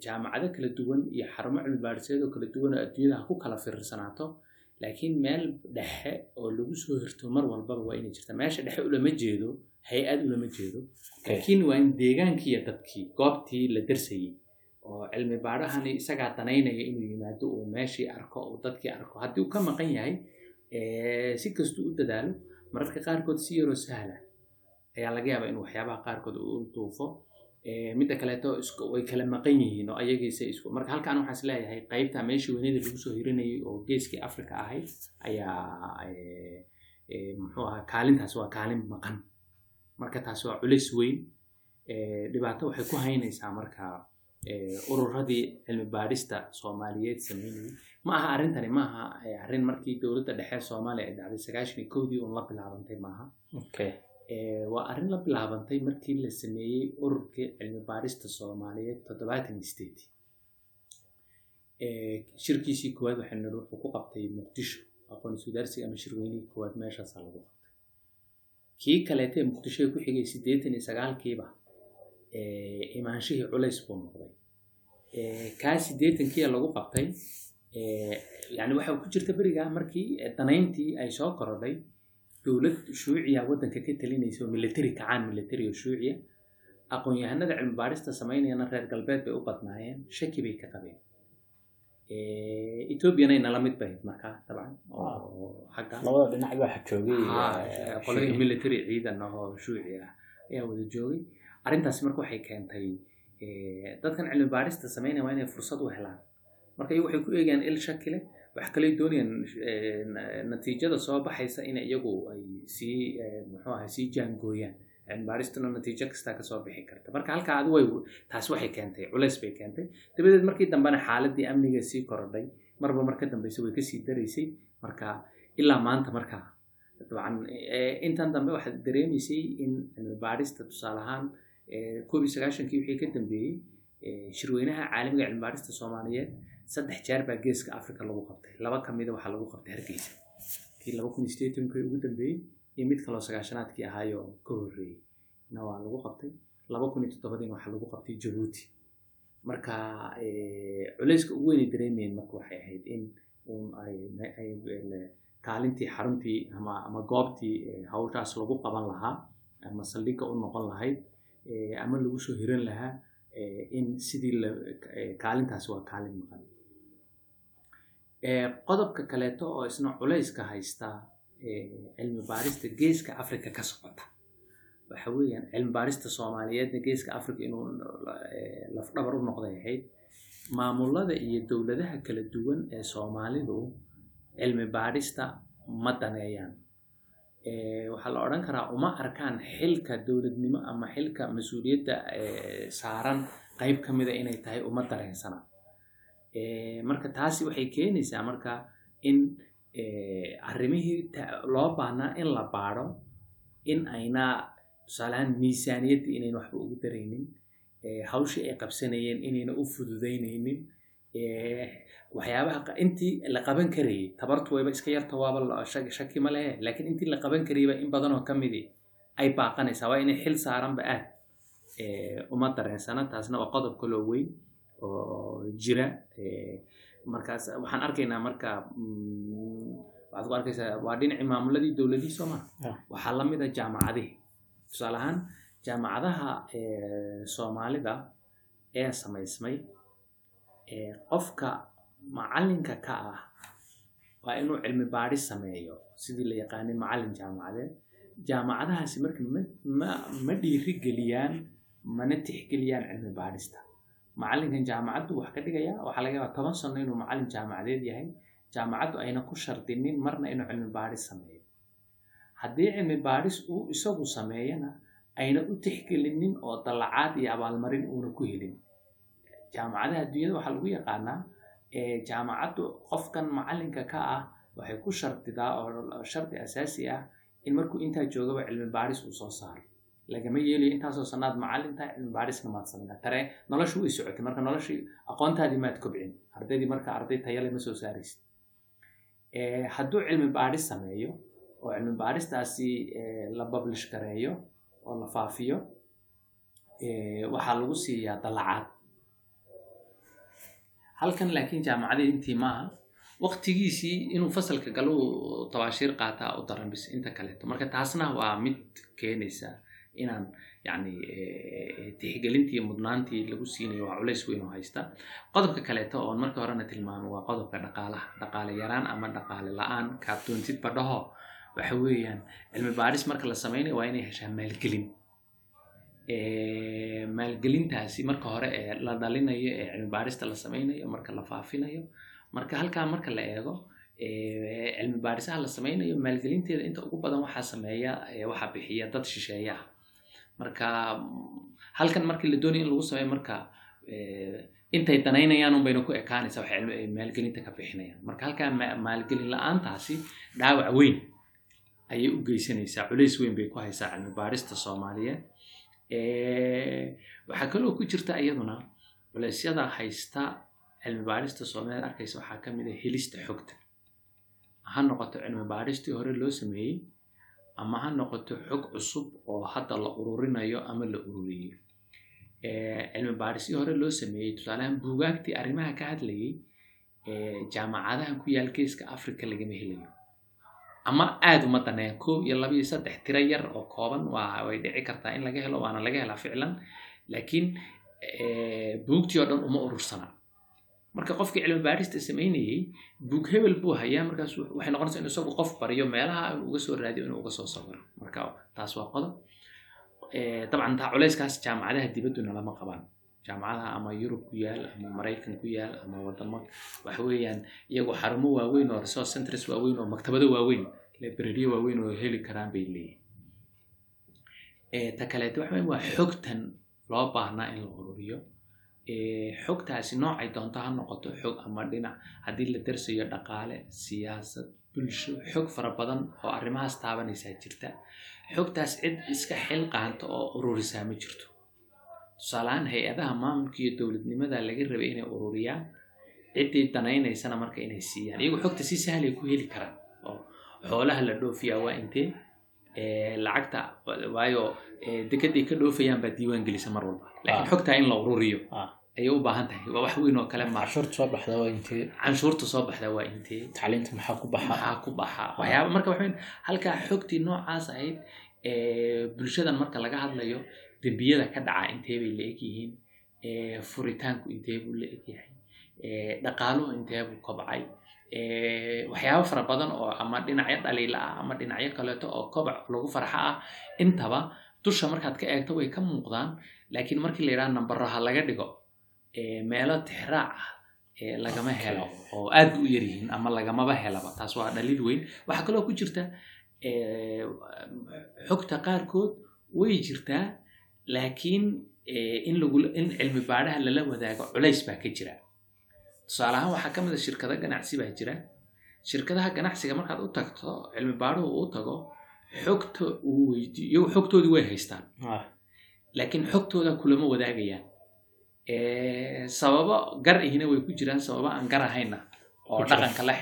jaamacado kala duwan iyo xarumo cilmi baadhiseed oo kala duwan oo adduunyada ha ku kala firirsanaato laakiin meel dhexe oo lagu soo hirto mar walbaba waa inay jirta meesha dhexe ulama jeedo hay'ad ulama jeedo laakiin waa in deegaankii iyo dadkii goobtii la darsayey oo cilmi baadhahani isagaa danaynaya inuu yimaado uu meeshii arko uu dadkii arko haddii uu ka maqan yahay si kastuu u dadaalo mararka qaarkood si yaroo sahla ayaa laga yaabaa inuu waxyaabaha qaarkood u duufo. Midda kaleeto way kala maqan yihiin oo ayagiisa isku marka halkaan waxaan is leeyahay qaybta meeshii weynada lagu soo hirinayay oo geeskii africa ahayd ayaa muxuu ahaa kaalintaas waa kaalin maqan. Marka taasi waa culays weyn. Dhibaato waxay ku haynaysaa marka ururadii cilmi baadhista soomaaliyeed sameynayay. Ma aha arrintani ma aha arrin markii dowladda dhexe soomaaliya ay dhacday sagaashan iyo kowdii un la bilaabantay maaha waa arrin la bilaabantay markii la sameeyey ururkii cilmi baadhista soomaaliyeed toddobaatan sideed shirkiisii koowaad waxay wuxuu ku qabtay muqdisho aqoon sudaarsiga ama shirweynihii koowaad meeshaasaa lagu qabtay. Kii kaleete muqdisho ku xigay siddeetan iyo sagaalkiiba imaanshihii culays buu noqday. Kaa siddeetankiia lagu qabtay yani waxa ku jirta berigaa markii danayntii ay soo korodhay dowlad shuuciya waddanka ka talinaysa oo military kacaan military oo shuuciya aqoon-yahanada cilmi baadhista samaynayana reer galbeed bay u badnaayeen shaki bay ka qabeen. Ethoobiana nala mid bahayd markaa dabcan oo xagga labada dhinac baa joogay qolada military ciidan oo shuuci ah ayaa wada joogay. Arrintaasi marka waxay keentay dadkan cilmi baadhista samaynaya waa inay fursad u helaan. Marka iyagu waxay ku eegayaan il shakile wax kaley doonayaan natiijada soo baxaysa in iyagu ay sii muxuu ahay sii jaangooyaan. Cilmibaaristuna natiijo kastaa ka soo bixi karta. Marka halkaa adi way taasi waxay keentay culays bay keentay. Dabadeed markii dambena xaaladii amniga sii korodhay marba mar ka dambeysa way ka sii daraysay. Marka ilaa maanta markaa dabcan intan dambe waxaad dareemaysay in cilmibaarista tusaale ahaan koob iyo sagaashankii wixii ka dambeeyey shirweynaha caalamiga cilmibaarista soomaaliyeed saddex jeer baa geeska africa lagu qabtay. Laba kamida waxaa lagu qabtay hargeysa. Kii laba kun sideetankii ugu dambeeyey iyo mid kaloo sagaashanaadkii ahaayo ka horreeyey na waa lagu qabtay. Laba kun iyo toddobadiina waxaa lagu qabtay jabuuti marka culayska ugu weynay dareemayeen marka waxay ahayd in kaalintii xaruntii ama ama goobtii hawshaas lagu qaban lahaa ama saldhigga u noqon lahayd ama lagu soo hiran lahaa in sidii kaalintaasi waa kaalin maqan qodobka kaleeto oo isna culayska haysta cilmi baarista geeska africa ka socota. Waxa weeyaan cilmi baarista soomaaliyeedna geeska africa inuu lafdhabar u noqday ahayd maamulada iyo dowladaha kala duwan ee soomaalidu cilmi baarista ma daneeyaan. Waxaa la odhan karaa uma arkaan xilka dowladnimo ama xilka mas'uuliyadda saaran qeyb ka mida inay tahay uma dareensana marka taasi waxay keenaysaa marka in arrimihii loo baahnaa in la baadho in ayna tusaaleahaan miisaaniyaddii inayn waxba ugu daraynin hawshii ay qabsanayeen inayna u fududaynaynin waxyaabaha intii la qaban karayay tabartu wayba iska yarta waaba shaki ma lehe laakiin intii la qaban karayba in badanoo ka midi ay baaqanaysaa waa inay xil saaranba aad uma dareensana taasna waa qodob kaloo weyn oo jira markaas waxaan arkaynaa marka waxaad ku arkaysaa waa dhinacii maamuladii dowladii soo maa waxaa la mid a jaamacadihii. Tusaale ahaan jaamacadaha soomaalida ee samaysmay qofka macalinka ka ah waa inuu cilmi baadhis sameeyo sidii la yaqaanin macallin jaamacadeed. Jaamacadahaasi marka ma ma dhiiri geliyaan mana tixgeliyaan cilmi baadhista macallinkan jaamacaddu wax ka dhigaya waxaa laga yaabaa toban sano inuu macallin jaamacadeed yahay jaamacaddu ayna ku shardinin marna inuu cilmi baadhis sameeyo. Haddii cilmi baadhis uu isagu sameeyana ayna u tixgelinin oo dallacaad iyo abaalmarin uuna ku helin. Jaamacadaha adduunyada waxaa lagu yaqaanaa jaamacaddu qofkan macallinka ka ah waxay ku shardidaa oo shardi asaasi ah in markuu intaa joogaba cilmi baadhis uu soo saaro lagama yeelayo intaasoo sanaad macallintaa cilmi baadhisna maad samayna tare noloshu way socotay marka noloshii aqoontaadii maad kobcin ardaydii marka arday tayale ma soo saaraysid hadduu cilmi baadhis sameeyo oo cilmi baadhistaasi la publish gareeyo oo la faafiyo waxaa lagu siiyaa dallacaad halkan laakiin jaamacadii intii maaha waqtigiisii inuu fasalka galo tabaashiir qaataa u daran inta kaleeto marka taasna waa mid keenaysa inaan yani tixgelintii mudnaantii lagu siinayo waa culays weyn oo haysta qodobka kaleeto oon marka horena tilmaamo waa qodobka dhaqaalaha dhaqaale yaraan ama dhaqaale la'aan kaad badhaho waxa weeyaan cilmi baadhis marka la sameynayo waa inay heshaa maalgelin maalgelintaasi marka hore ee la dhalinayo ee cilmi baadhista la sameynayo marka la faafinayo marka halkaa marka la eego cilmi baadhisaha la sameynayo maalgelinteeda inta ugu badan waxaa sameeya waxaa bixiya dad shisheeyaha marka halkan markii la doonaya in lagu sameeyo marka intay danaynayaan unbayna ku ekaanaysa waxay maalgelinta ka bixinayaan. Marka halkaa maalgelin la'aantaasi dhaawac weyn ayay u geysanaysaa culays weyn bay ku haysaa cilmi baadhista soomaaliyeed waxaa kaloo ku jirta iyaduna culeysyada haysta cilmi baadhista soomaaliyeed arkaysa waxaa ka mid ah helista xogta. Ha noqoto cilmi baadhistii hore loo sameeyey ama ha noqoto xog cusub oo hadda la ururinayo ama la ururiyey cilmi baadhistii hore loo sameeyey tusaalehaan buugaagtii arrimaha ka hadlayay jaamacadaha ku yaal geeska africa lagama helayo. Ama aada uma daneeyan koob iyo laba iyo saddex tiro yar oo kooban waa way dhici kartaa in laga helo waana laga helaa ficlan. Laakiin buugtii oo dhan uma urursana marka qofkii cilmi baadhista sameynayey buug hebel buu hayaa. Markaas waxay noqonaysaa in isagu qof bariyo meelaha uga soo raadiyo inuu uga soo sawiro. Marka taas waa qodob. Dabcan taa culeyskaas jaamacadaha dibadduna lama qabaan. Jaamacadaha ama yurub ku yaal ama maraykan ku yaal ama wadamo waxa weeyaan iyagu xarumo waaweyn oo resource centers waaweyn oo maktabado waaweyn librariyo waaweyn oo heli karaan bay Eh, ta kaleeto waxa waa xogtan loo baahnaa in la ururiyo. Eh, xogtaasi noocay doonto ha noqoto xog ama dhinac. Haddii la darsayo dhaqaale siyaasad bulsho xog fara badan oo arrimahaas taabanaysaa jirta xogtaas cid iska xil qaanta oo ururisaa ma jirto. Tusaaleahaan hay'adaha maamulka iyo dowladnimada laga rabay inay ururiyaan ciddii danaynaysana marka inay siiyaan. Iyagoo xogta si sahlay ku heli karaan oo xoolaha la dhoofiyaa waa intee? Eh, lacagta waayo dekeday ka dhoofayaan baa diiwaan gelisa mar walba. Laakiin Ah. xogtaa in la ururiyo. Ah. ayay u baahan tahay. Waa wax weyn oo kale ma soo baxda waa intee? Canshuurta soo baxda waa intee. Tacliinta maxaa ku baxa? Maxaa ku baxa? Waxyaaba marka waxa weyn. Halkaa xogtii noocaas ahayd bulshadan marka laga hadlayo dembiyada ka dhaca intee bay la eg yihiin. Furitaanku intee buu la eg yahay. Ee, dhaqaaluhu intee buu kobcay ee, waxyaabo fara badan oo ama dhinacyo dhaliila ah ama dhinacyo kaleeto oo kobac lagu farxa ah intaba dusha markaad ka eegto way ka muuqdaan laakiin markii la yidhaha nambaraha laga dhigo ee, meelo tixraac ah ee, lagama helo oo aad u yar yihiin ama lagamaba helaba. Taas waa dhaliil weyn. Waxaa kaloo ku jirta xogta qaarkood way jirtaa laakiin ee, in lagu in cilmi baadhaha lala wadaago culays baa ka jira tusaale ahaan waxaa ka mid a shirkado ganacsi baa jira. Shirkadaha ganacsiga markaad u tagto cilmi baadhuhu uu tago xogta uu weydiiyo iyagu xogtoodii way haystaan. Ah, laakiin xogtooda kulama wadaagayaan sababo gar ihina way ku jiraan sababo aan gar ahayna oo dhaqanka la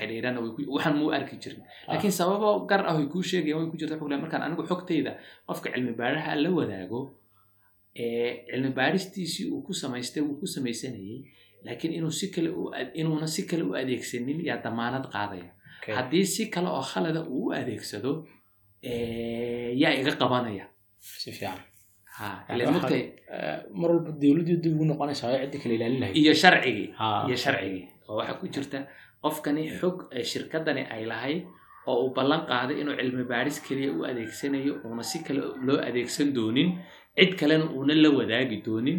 ku- waxaan muu arki jirin. Laakiin sababo gar ah way kuu sheegayaan way ku jirta xog leh. markaan anigu xogtayda qofka cilmi baadhaha la wadaago cilmi baadhistiisii uu ku samaystay wuu ku samaysanayay laakiin inuuna si kale u adeegsanin yaa damaanad qaadaya. Haddii si kale oo khalada uu u adeegsado yaa iga qabanaya. Mar walba dowladdu dib ugu noqonaysaa ciddi kale ilaalin lahayd. Iyo sharcigii Ha, iyo sharcigii oo waxaa ku jirta qofkani xog shirkadani ay lahayd oo uu ballan qaaday inuu cilmi baadhis keliya u adeegsanayo uuna si kale loo adeegsan doonin cid kalena uuna la wadaagi doonin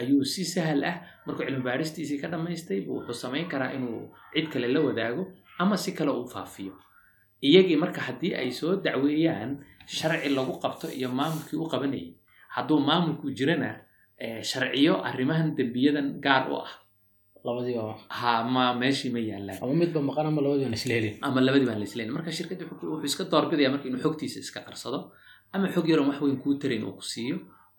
ayuu si sahal ah markuu cilmi baadhistiisii ka dhammaystay buu wuxuu samayn karaa inuu cid kale la wadaago ama si kale u faafiyo. Iyagii marka haddii ay soo dacweeyaan sharci lagu qabto iyo maamulkii u qabanayay hadduu maamulku jirana sharciyo arrimahan dembiyadan gaar u ah. Labadiiba ha ma meeshii ma yaalaan. Ama midba maqan ama labadiiba na isla helin ama labadii baan la islayn marka shirkadda wuxuu iska doorbidaya marka inuu xogtiisa iska qarsado ama xog yaroon wax weyn kuu tarayn uu ku siiyo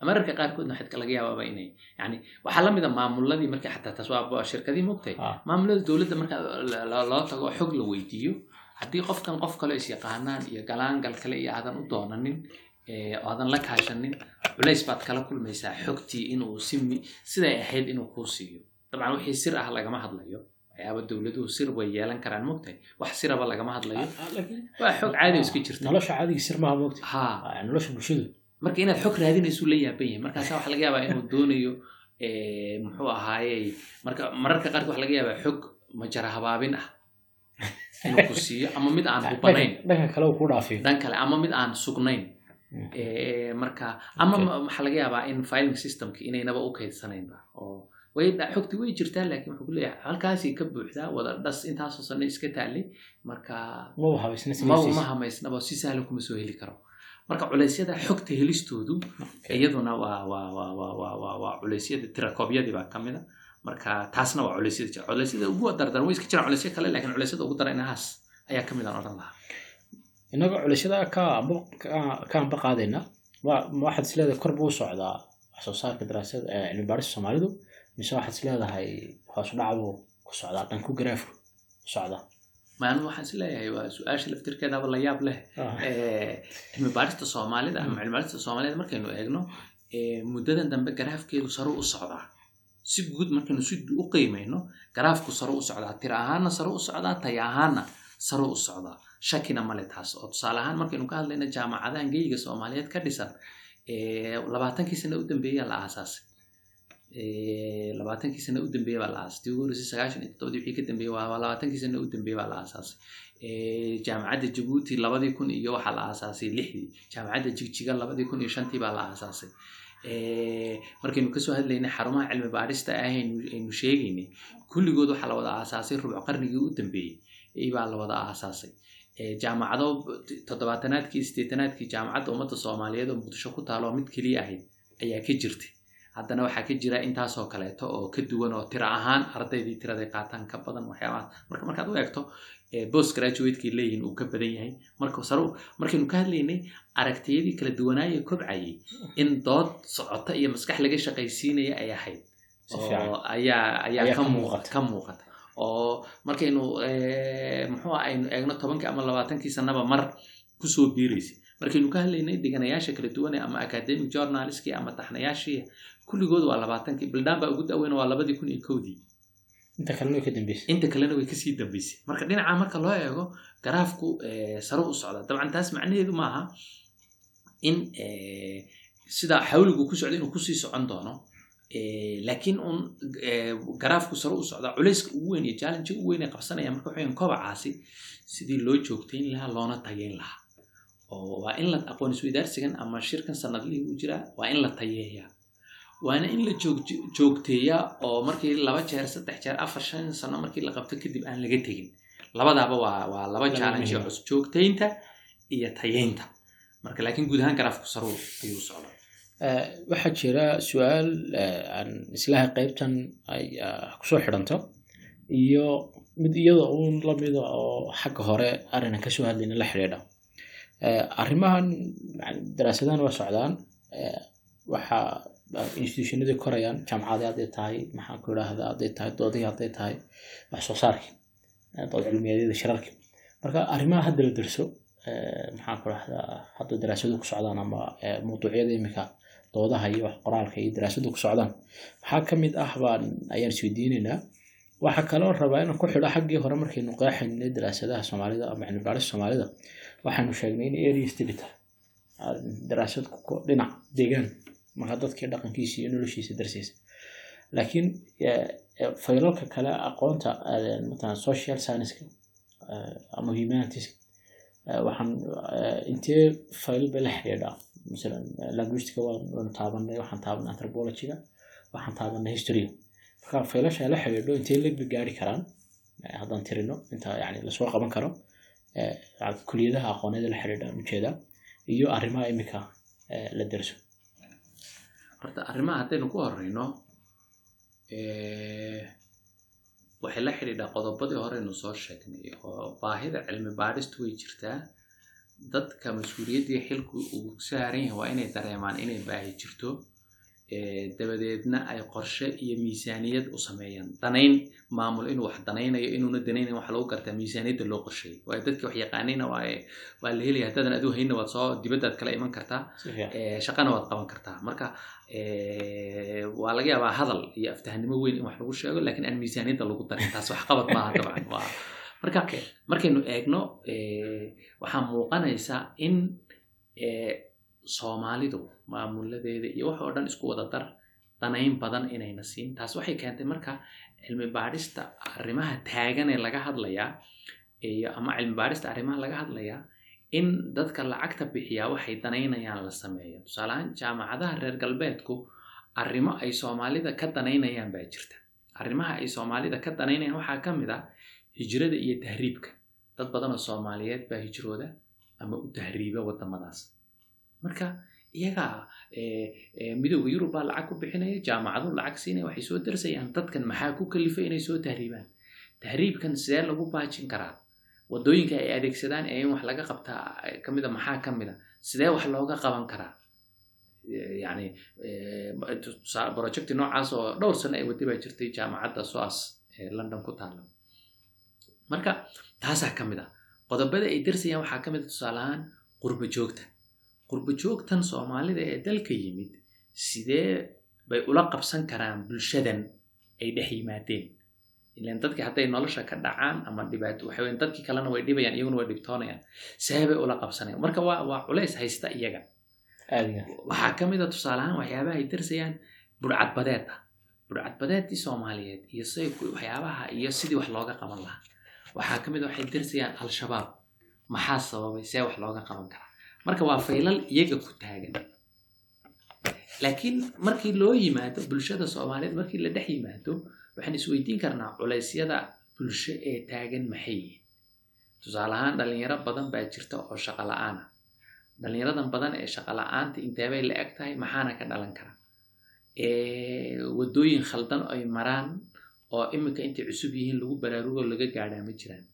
mararka qaarkoodna xadka laga yaabaaba inay yani waxaa la mid a maamuladii marka xataa taas waa shirkadii mogtay Ah. maamulada dowladda marka la- la- loo tago xog la weydiiyo haddii qofkan qof kale is yaqaanaan iyo galaangal kale iyo aadan u doonanin aadan la kaashanin culays baad kala kulmaysaa xogtii inuu si siday ahayd inuu kuu siiyo. Dabcan wixii sir ah lagama hadlayo waxyaaba dowladuhu sir way yeelan karaan mogtahay wax siraba lagama hadlayo. Ah, waa xog caadi oo iska jirta. nolosha caadiga sir maaha moogta ha Ah, nolosha bulshadu marka inaad xog raadinaysu la yaaban yahay markaasa waxa laga yaabaa inuu doonayo eh, muxuu ahaayey marka mararka qaarkood waxa laga yaabaa xog majara habaabin ah. Inuu ku siiyo ama mid aan hubanayn dhan kale ama mid aan sugnayn. Mm. Eh, marka ama waxaa laga yaabaa in filing systemki inaynaba u kaydsanaynba. Oo xogti way jirtaa laakiin wuxuu ku leeyahay halkaasay ka buuxdaa wada dhas intaasoo sano iska taallay marka ma hamaysnaba si sahlan kuma soo heli karo marka culeysyada xogta helistoodu iyaduna waa culeysyada tirakoobyadii baa ka mid a marka taasna waa culeysyada jira. Culeysyada ugu dardaran way iska jiraan culeysyo kale laakiin culeysyada ugu daran inahaas ayaa ka mid aan odhan lahaa. Inagoo culashada ka amba qaadayna waxaad is leedahay kor buu socdaa wax soo saarka daraasada ee cilmi baarista soomaalidu mise waxaad is leedahay hoos u dhac buu ku socdaa dhanku garaafku socdaa maanu waxaan is leeyahay waa su'aasha laftirkeedaba la yaab leh Ah, Eh, cilmi baarista soomaalida ama cilmi baarista soomaalida markaynu eegno muddadan dambe garaafkeedu saru u socdaa si guud markaynu si u qiimayno garaafku saru u socdaa tira ahaanna saru u socdaa tay ahaanna saru u socdaa shakina male taas oo tusaale ahaan markaynu ka hadlayno jaamacadahan geyiga soomaaliyeed ka dhisan labaatankii sano u dambeeya la aasaasay labaatankii sano u dambeeya baa la aasasay tii ugu horreysay sagaashan iyo toddobadii wixii ka dambeeyey waa labaatankii sano u baa la aasaasay Eh, jaamacadda jabuuti labadii kun iyo waxaa la aasaasay lixdii jaamacadda jigjiga labadii kun iyo shantii baa la aasaasay Eh, markaynu ka soo hadlaynay xarumaha cilmi baarista ah aynu sheegaynay kulligood waxaa la wada aasaasay rubuc qarnigii u dambeeyey baa la wada aasaasay jaamacado toddobaatanaadkii sideetanaadkii jaamacadda ummadda soomaaliyeed oo muqdisho ku taalo mid keliya ahayd ayaa ka jirtay haddana waxaa ka jira intaasoo kaleeto oo ka duwan oo tiro ahaan ardaydii tiraday qaataan ka badan waxyaabahaas marka markaad u eegto post graduatekii leeyihiin uu ka badan yahay. Markaynu ka hadlaynay aragtiyadii kala duwanaaye kobcayay. In dood socota iyo maskax laga shaqaysiinaya ay ahayd. Oo ayaa ka muuqata. oo markaynu muxuu aynu eegno tobankii ama labaatankii sanaba mar ku soo biiraysay markaynu ka hadlaynay dhiganayaasha kala duwane ama academic journalskii ama taxnayaashii kulligood waa labaatankii. Bildaan baa ugu daaweyn waa labadii kun iyo kowdii. Inta kalena way ka sii dambeysay. Marka dhinaca marka loo eego garaafku sare u socda. Dabcan taas macnaheedu maaha in sida xawligu ku socda inuu ku sii socon doono laakiin un garaafku sare u socda. Culayska ugu weyn iyo challenge ugu weyn ee qabsanaya marka waxayn kobacaasi sidii loo joogtayn lahaa loona tageyn lahaa waa in la aqoon isweydaarsigan ama shirkan sanadlihii u jiraa waa in la tayeeyaa. Waana in la joogteeyaa oo markii laba jeer saddex jeer afar shan sano markii la qabto kadib aan laga tegin. Labadaaba waa laba challenge cusub joogtaynta iyo tayeynta. Marka laakiin guud ahaan garaafku saru ayuu socda waxaa jira su'aal aan islaha qaybtan ay ku soo xidhanto. Iyo mid iyada uun lamida oo xagga hore arrinan ka soo hadlayna la xidhiidha arrimahan daraasadahan waa socdaan waxaa institutionadii korayaan jaamacadii hadday tahay maxaan ku idhaahdaa hadday tahay doodihii hadday tahay wax soo saarkii dood cilmiyadyada shirarkii. Marka arrimaha hadda la derso maxaan ku idhahdaa hadda daraasadu ku socdaan ama mawduucyada imika doodaha iyo wax qoraalka iyo daraasadu ku socdaan. Waxaa ka mid ah baan ayaan isweydiinaynaa waxaa kaloo rabaa inaan ku xidho xaggii hore markaynu qeexaynay daraasadaha soomaalida ama cilmi soomaalida waxaanu sheegnay in area study tahay daraasad dhinac deegaan marka dadkii dhaqankiisa iyo noloshiisa darsiisa laakiin faylalka kale aqoonta matalan social scienceska ama humanities waxaan intee fayl bay la xidhiidhaa masalan linguistica waanu taabanay waxaan taabanay anthropologyga waxaan taabanay historyga. Marka faylasha la xidhiidho intee legba gaari karaan? Haddaan tirino inta yani la soo qaban karo kuliyadaha aqooneeda la xidhiidha u jeedaa iyo arrimaha imika la derso horta arrimaha haddaynu ku horeyno waxay la xidhiidhaa qodobadii horeynu soo sheegnay oo baahida cilmi baadhistu way jirtaa. Dadka mas'uuliyaddii xilku uu saaran yahay waa inay dareemaan inay baahi jirto dabadeedna ay qorshe iyo miisaaniyad u sameeyaan. Danayn maamul inuu wax danaynayo inuuna danaynayn waxa lagu gartaa miisaaniyadda loo qorsheeyay waayo dadki wax yaqaanayna waa la helaya haddaadan aduu hayna waad soo dibaddaad kala iman kartaa shaqana waad qaban kartaa. Marka waa laga yaabaa hadal iyo aftahnimo weyn in wax lagu sheego laakiin aan miisaaniyadda lagu darin. Taas wax qabad maaha dabcan. Marka markaynu eegno waxaa muuqanaysa in soomaalidu maamuladeeda iyo wax oo dhan isku wada dar danayn badan inayna siin. Taas waxay keentay marka cilmi baadhista arrimaha taagan ee laga hadlayaa ama cilmi baadhista arrimaha laga hadlayaa in dadka lacagta bixiyaa waxay danaynayaan la sameeyo. Tusaaleahaan jaamacadaha reer galbeedku arrimo ay soomaalida ka danaynayaan baa jirta. Arrimaha ay soomaalida ka danaynayaan waxaa ka mid ah hijrada iyo tahriibka. Dad badanoo soomaaliyeed baa hijrooda ama u tahriiba wadamadaas marka iyagaa midooda yurub baa lacag ku bixinaya jaamacadu lacag siinaya waxay soo darsayaan. Dadkan maxaa ku kalifay inay soo tahriibaan? Tahriibkan sidee lagu baajin karaa? Wadooyinka ay adeegsadaan ee in wax laga qabtaa kamida maxaa kamida sidee wax looga qaban karaa? Yani projecti noocaas oo dhowr sano ay wadi jirtay jaamacadda soas ee london ku taala marka taasaa ka mid ah qodobada ay darsayaan waxaa ka mid a tusaaleahaan qurba joogta qurba joogtan soomaalida ee dalka yimid sidee bay ula qabsan karaan bulshadan ay dhex yimaadeen? Ilan dadkii hadday nolosha ka dhacaan ama dhibaato waxa weyn dadkii kalena way dhibayaan iyaguna way dhibtoonayaan. See bay ula qabsanayaan? Marka waa waa culays haysta iyaga. Waxaa ka mid a tusaaleahaan waxyaabaha ay darsayaan burcadbadeeda burcadbadeedii soomaaliyeed iyo say waxyaabaha iyo sidii wax looga qaban lahaa. Waxaa ka mid a waxay darsayaan al-shabaab. Maxaa sababay see wax looga qaban karaa marka waa faylal iyaga ku taagan. Laakiin markii loo yimaado bulshada soomaaliyeed markii la dhex yimaado waxaan isweydiin karnaa culeysyada bulsho ee taagan maxay? Yihiin tusaale ahaan dhalinyaro badan baa jirta oo shaqo la'aan ah. Dhalinyaradan badan ee shaqo la'aanta inteebay la eg tahay maxaana ka dhalan kara wadooyin khaldan ay maraan oo iminka intay cusub yihiin lagu baraarugo laga gaadhaa ma jiraan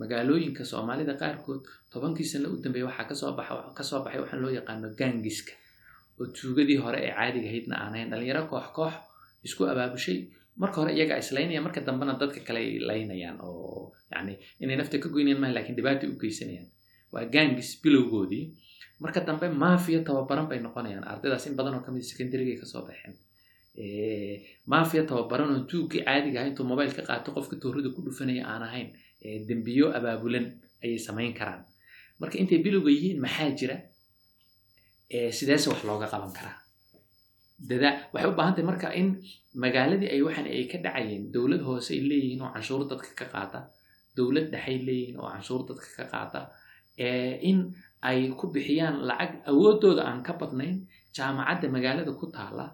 magaalooyinka soomaalida qaarkood tobankii sano u dambeeya waxaa ka soo baxa ka soo baxay waxaan loo yaqaano gaangiska oo tuugadii hore ee caadiga ahaydna aan ahayn dhalinyaro koox koox isku abaabushay. Marka hore iyaga islaynaya marka dambena dadka kale ay laynayaan oo yani inay nafta ka goynayaan maha laakiin dhibaata u geysanayaan. Waa gaangis bilowgoodii. Marka dambe maafiya tababaran bay noqonayaan. Ardaydaas in badan oo ka mid secondarygay ka soo baxeen. Maafiya tababaran oo tuuggii caadiga ahay intuu mobile ka qaato qofka toorada ku dhufanaya aan ahayn dembiyo abaabulan ayay samayn karaan. Marka intay bilowga yihiin maxaa jira? Sideese wax looga qaban karaa. Waxay u baahan tahay marka in magaaladii ay waxan ay ka dhacayeen dowlad hoose ay leeyihiin oo canshuur dadka ka qaata dowlad dhexay leeyihiin oo canshuur dadka ka qaata in ay ku bixiyaan lacag awoodooda aan ka badnayn jaamacadda magaalada ku taala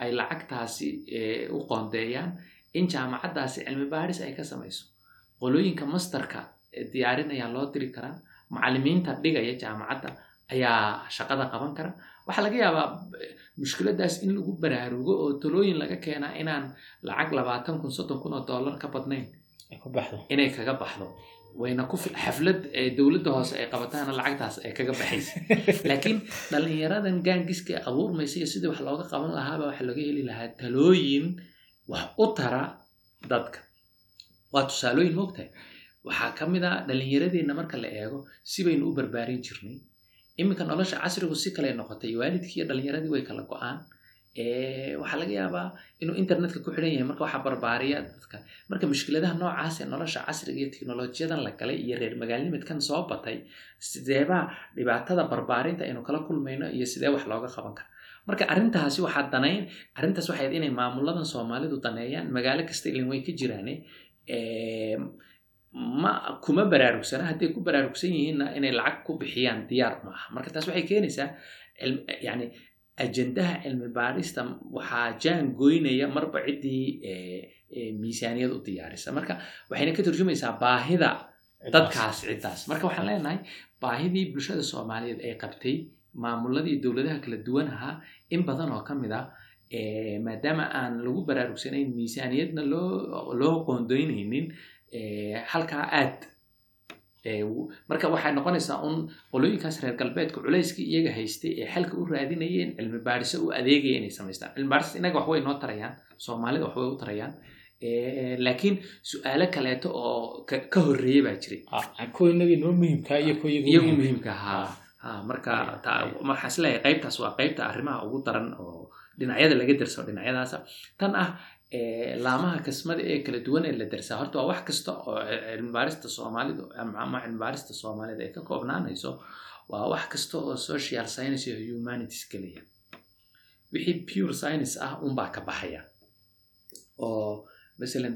ay lacagtaasi u qoondeeyaan in jaamacaddaasi cilmi baadhis ay ka samayso qolooyinka masterka diyaarinaya loo diri karaa macallimiinta dhigaya jaamacadda ayaa shaqada qaban kara. Waxaa laga yaabaa mushkiladaas in lagu baraarugo oo talooyin laga keenaa inaan lacag labaatan kun soddon kun oo dollar ka badnayn inay kaga baxdo. Wayna ku xaflad dowladda hoose ay qabataana lacagtaas ay kaga baxaysa. Laakiin dhalinyaradan gaangiska abuurmaysa iyo sidii wax looga qaban lahaaba waxa laga heli lahaa talooyin wax u tara dadka waa tusaalooyin moogtahay waxaa ka mid a dhalinyaradeenna marka la eego si baynu u barbaarin jirnay. Iminka nolosha casrigu si kale noqotay waalidkii iyo dhalinyaradii way kala go'aan. Waxaa laga yaabaa inuu internetka ku xidhan yahay. Marka waxaa barbaariya dadka. Marka mushkiladaha noocaas ee nolosha casriga iyo teknolojiyadan la galay iyo reer magaalnimidkan soo batay sideebaa dhibaatada barbaarinta aynu kala kulmayno iyo sidee wax looga qaban kara marka arrintaasi waxaa danayn arrintaas waxay inay maamuladan soomaalidu daneeyaan. Magaalo kasta ilin way ka jiraane ma kuma baraarugsana hadday ku baraarugsan yihiinna inay lacag ku bixiyaan diyaar ma aha. Marka taas waxay keenaysaa yani ajendaha cilmi baadhista waxaa jaan goynaya marba ciddii miisaaniyad u diyaarisa. Marka waxayna ka turjumaysaa baahida dadkaas ciddaas marka waxaan leenahay baahidii bulshada soomaaliyeed ay qabtay maamuladii dowladaha kala duwan ahaa in badan oo ka mid a maadaama aan lagu baraarugsanayn miisaaniyadna loo loo qoondoynaynin halkaa aad marka waxay noqonaysaa un qolooyinkaas reer galbeedka culayskii iyaga haystay ee xalka u raadinayeen cilmi baadhiso u adeegaya inay samaystaan cilmi baadhis inaga waxbay noo tarayaan soomaalida waxbay u tarayaan laakiin su'aalo kaleeto oo ka horreeya baa jiray. Iyagu muhiimka. ahaa. Ha marka waxaan is leeyahay qaybtaas waa qaybta arrimaha ugu daran oo dhinacyada laga derso dhinacyadaasa tan ah laamaha kasmada ee kala duwan ee la dersaa horta waa wax kasta oo cilmibaarista soomaalidu ama cilmibaarista soomaalida ay ka koobnaanayso waa wax kasta oo social science iyo humanities geliya wixii pure science ah unbaa ka baxaya. Oo masalan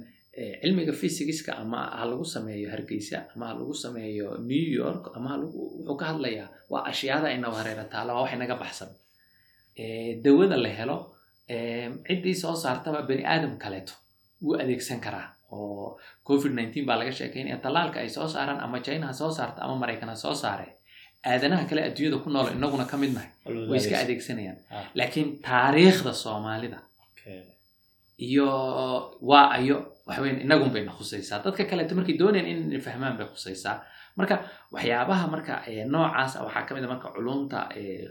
cilmiga physicska ama ha lagu sameeyo hargeysa ama ha lagu sameeyo new york ama wuxuu ka hadlayaa waa ashyaada inaga hareera taala waa wax inaga baxsan dawada la helo ciddii soo saartaba bani aadam kaleeto wuu adeegsan karaa oo covid nineteen baa laga sheekaynaya tallaalka ay soo saaraan ama china ha soo saarta ama maraykan ha soo saare. Aadanaha kale adduunyada ku nool inaguna ka mid nahay way iska adeegsanayaan. Laakiin taariikhda soomaalida iyo waa ayo waxweyn inagun bayna khusaysaa. Dadka kaleeto markay doonayaan in fahmaan bay khusaysaa. Marka waxyaabaha marka noocaas waxaa ka mid a marka culumta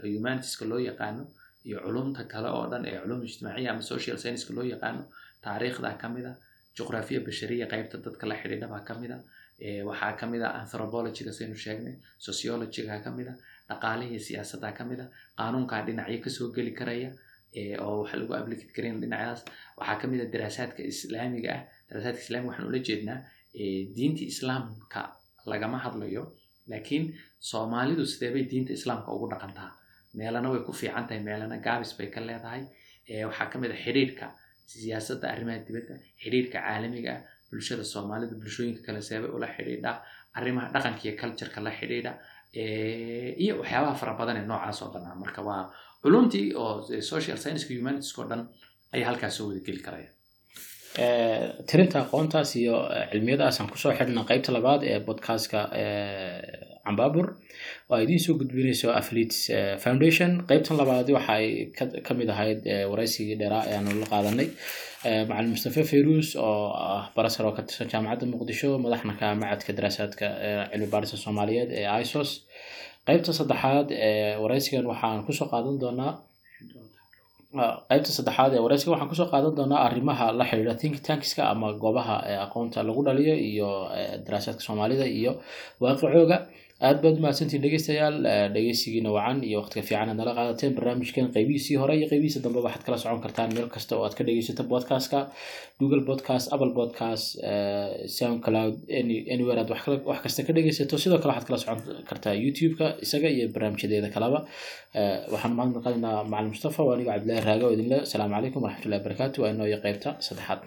humanitiska loo yaqaano iyo culumta kale oo dhan ee culum ijtimaaciya ama social scienceska loo yaqaano taariikhda ka mid a juqraafiya bashariya qaybta dadka la xidhiidha baa ka mid a waxaa ka mid a anthropologyga saynu sheegnay sociologyga ka mid a dhaqaalihi siyaasadda ka mid qaanuunkaa dhinacyo ka soo geli karaya oo waxa lagu applicate karayn dhinacaas waxaa ka mid daraasaadka islaamiga ah daraasaadka islamiga waxaan ula jeednaa diinta islaamka lagama hadlayo laakiin soomaalidu sideebay diinta islaamka ugu dhaqantaa meelana way ku fiican tahay meelana gaabis bay ka leedahay. Waxaa ka mid a xidhiidhka siyaasadda arrimaha dibadda xidhiidhka caalamiga ah bulshada soomaalida bulshooyinka kale seebay ula xidhiidha arrimaha dhaqanka iyo cultureka la xidhiidha iyo waxyaabaha fara badan ee noocaas oo dhan ah. Marka waa culumtii oo social science humanitiska dhan ayaa halkaas soo karaya. Tirinta aqoontaas iyo cilmiyadaasaan ku soo xidhna qeybta labaad ee podcastka cambabur oo idiin soo gudbinayso athletes foundation. Qeybtan labaad waxa ay ka mid ahayd waraysigii dheeraa ee aanu la qaadanay. Macalin mustafe fayrus oo ah barasar oo ka tirsan jaamacadda muqdisho madaxna ka macadka daraasaadka cilmi baarista soomaaliyeed ee isos. Qeybta saddexaad waraysigan waxaan ku soo qaadan doonaa qaybta saddexaad ee wareysiga waxaan ku soo qaadan doonaa arrimaha la xiriira think tankska ama goobaha aqoonta lagu dhaliyo iyo daraasaadka soomaalida iyo waaqicooga aad baad mahadsantiin dhegeystayaal dhegeysigiina wacan iyo waqtiga fiican aad nala qaadateen barnaamijkan qeybihiisii hore iyo qeybihiisa dambe waxaad kala socon kartaan meel kasta oo aad ka dhegeysato podcastka google podcast apple podcast soundcloud anywhere aad wax kasta ka dhegeysato sidoo kale waxaad kala socon kartaa youtube-ka isaga iyo barnaamijyadeeda kaleba waxaan mahad naqaynaa macalin mustafa oo anigo raaga oo idinle asalaamu calaykum waraxmatullahi wabarakaatu waa inoo iyo qeybta saddexaad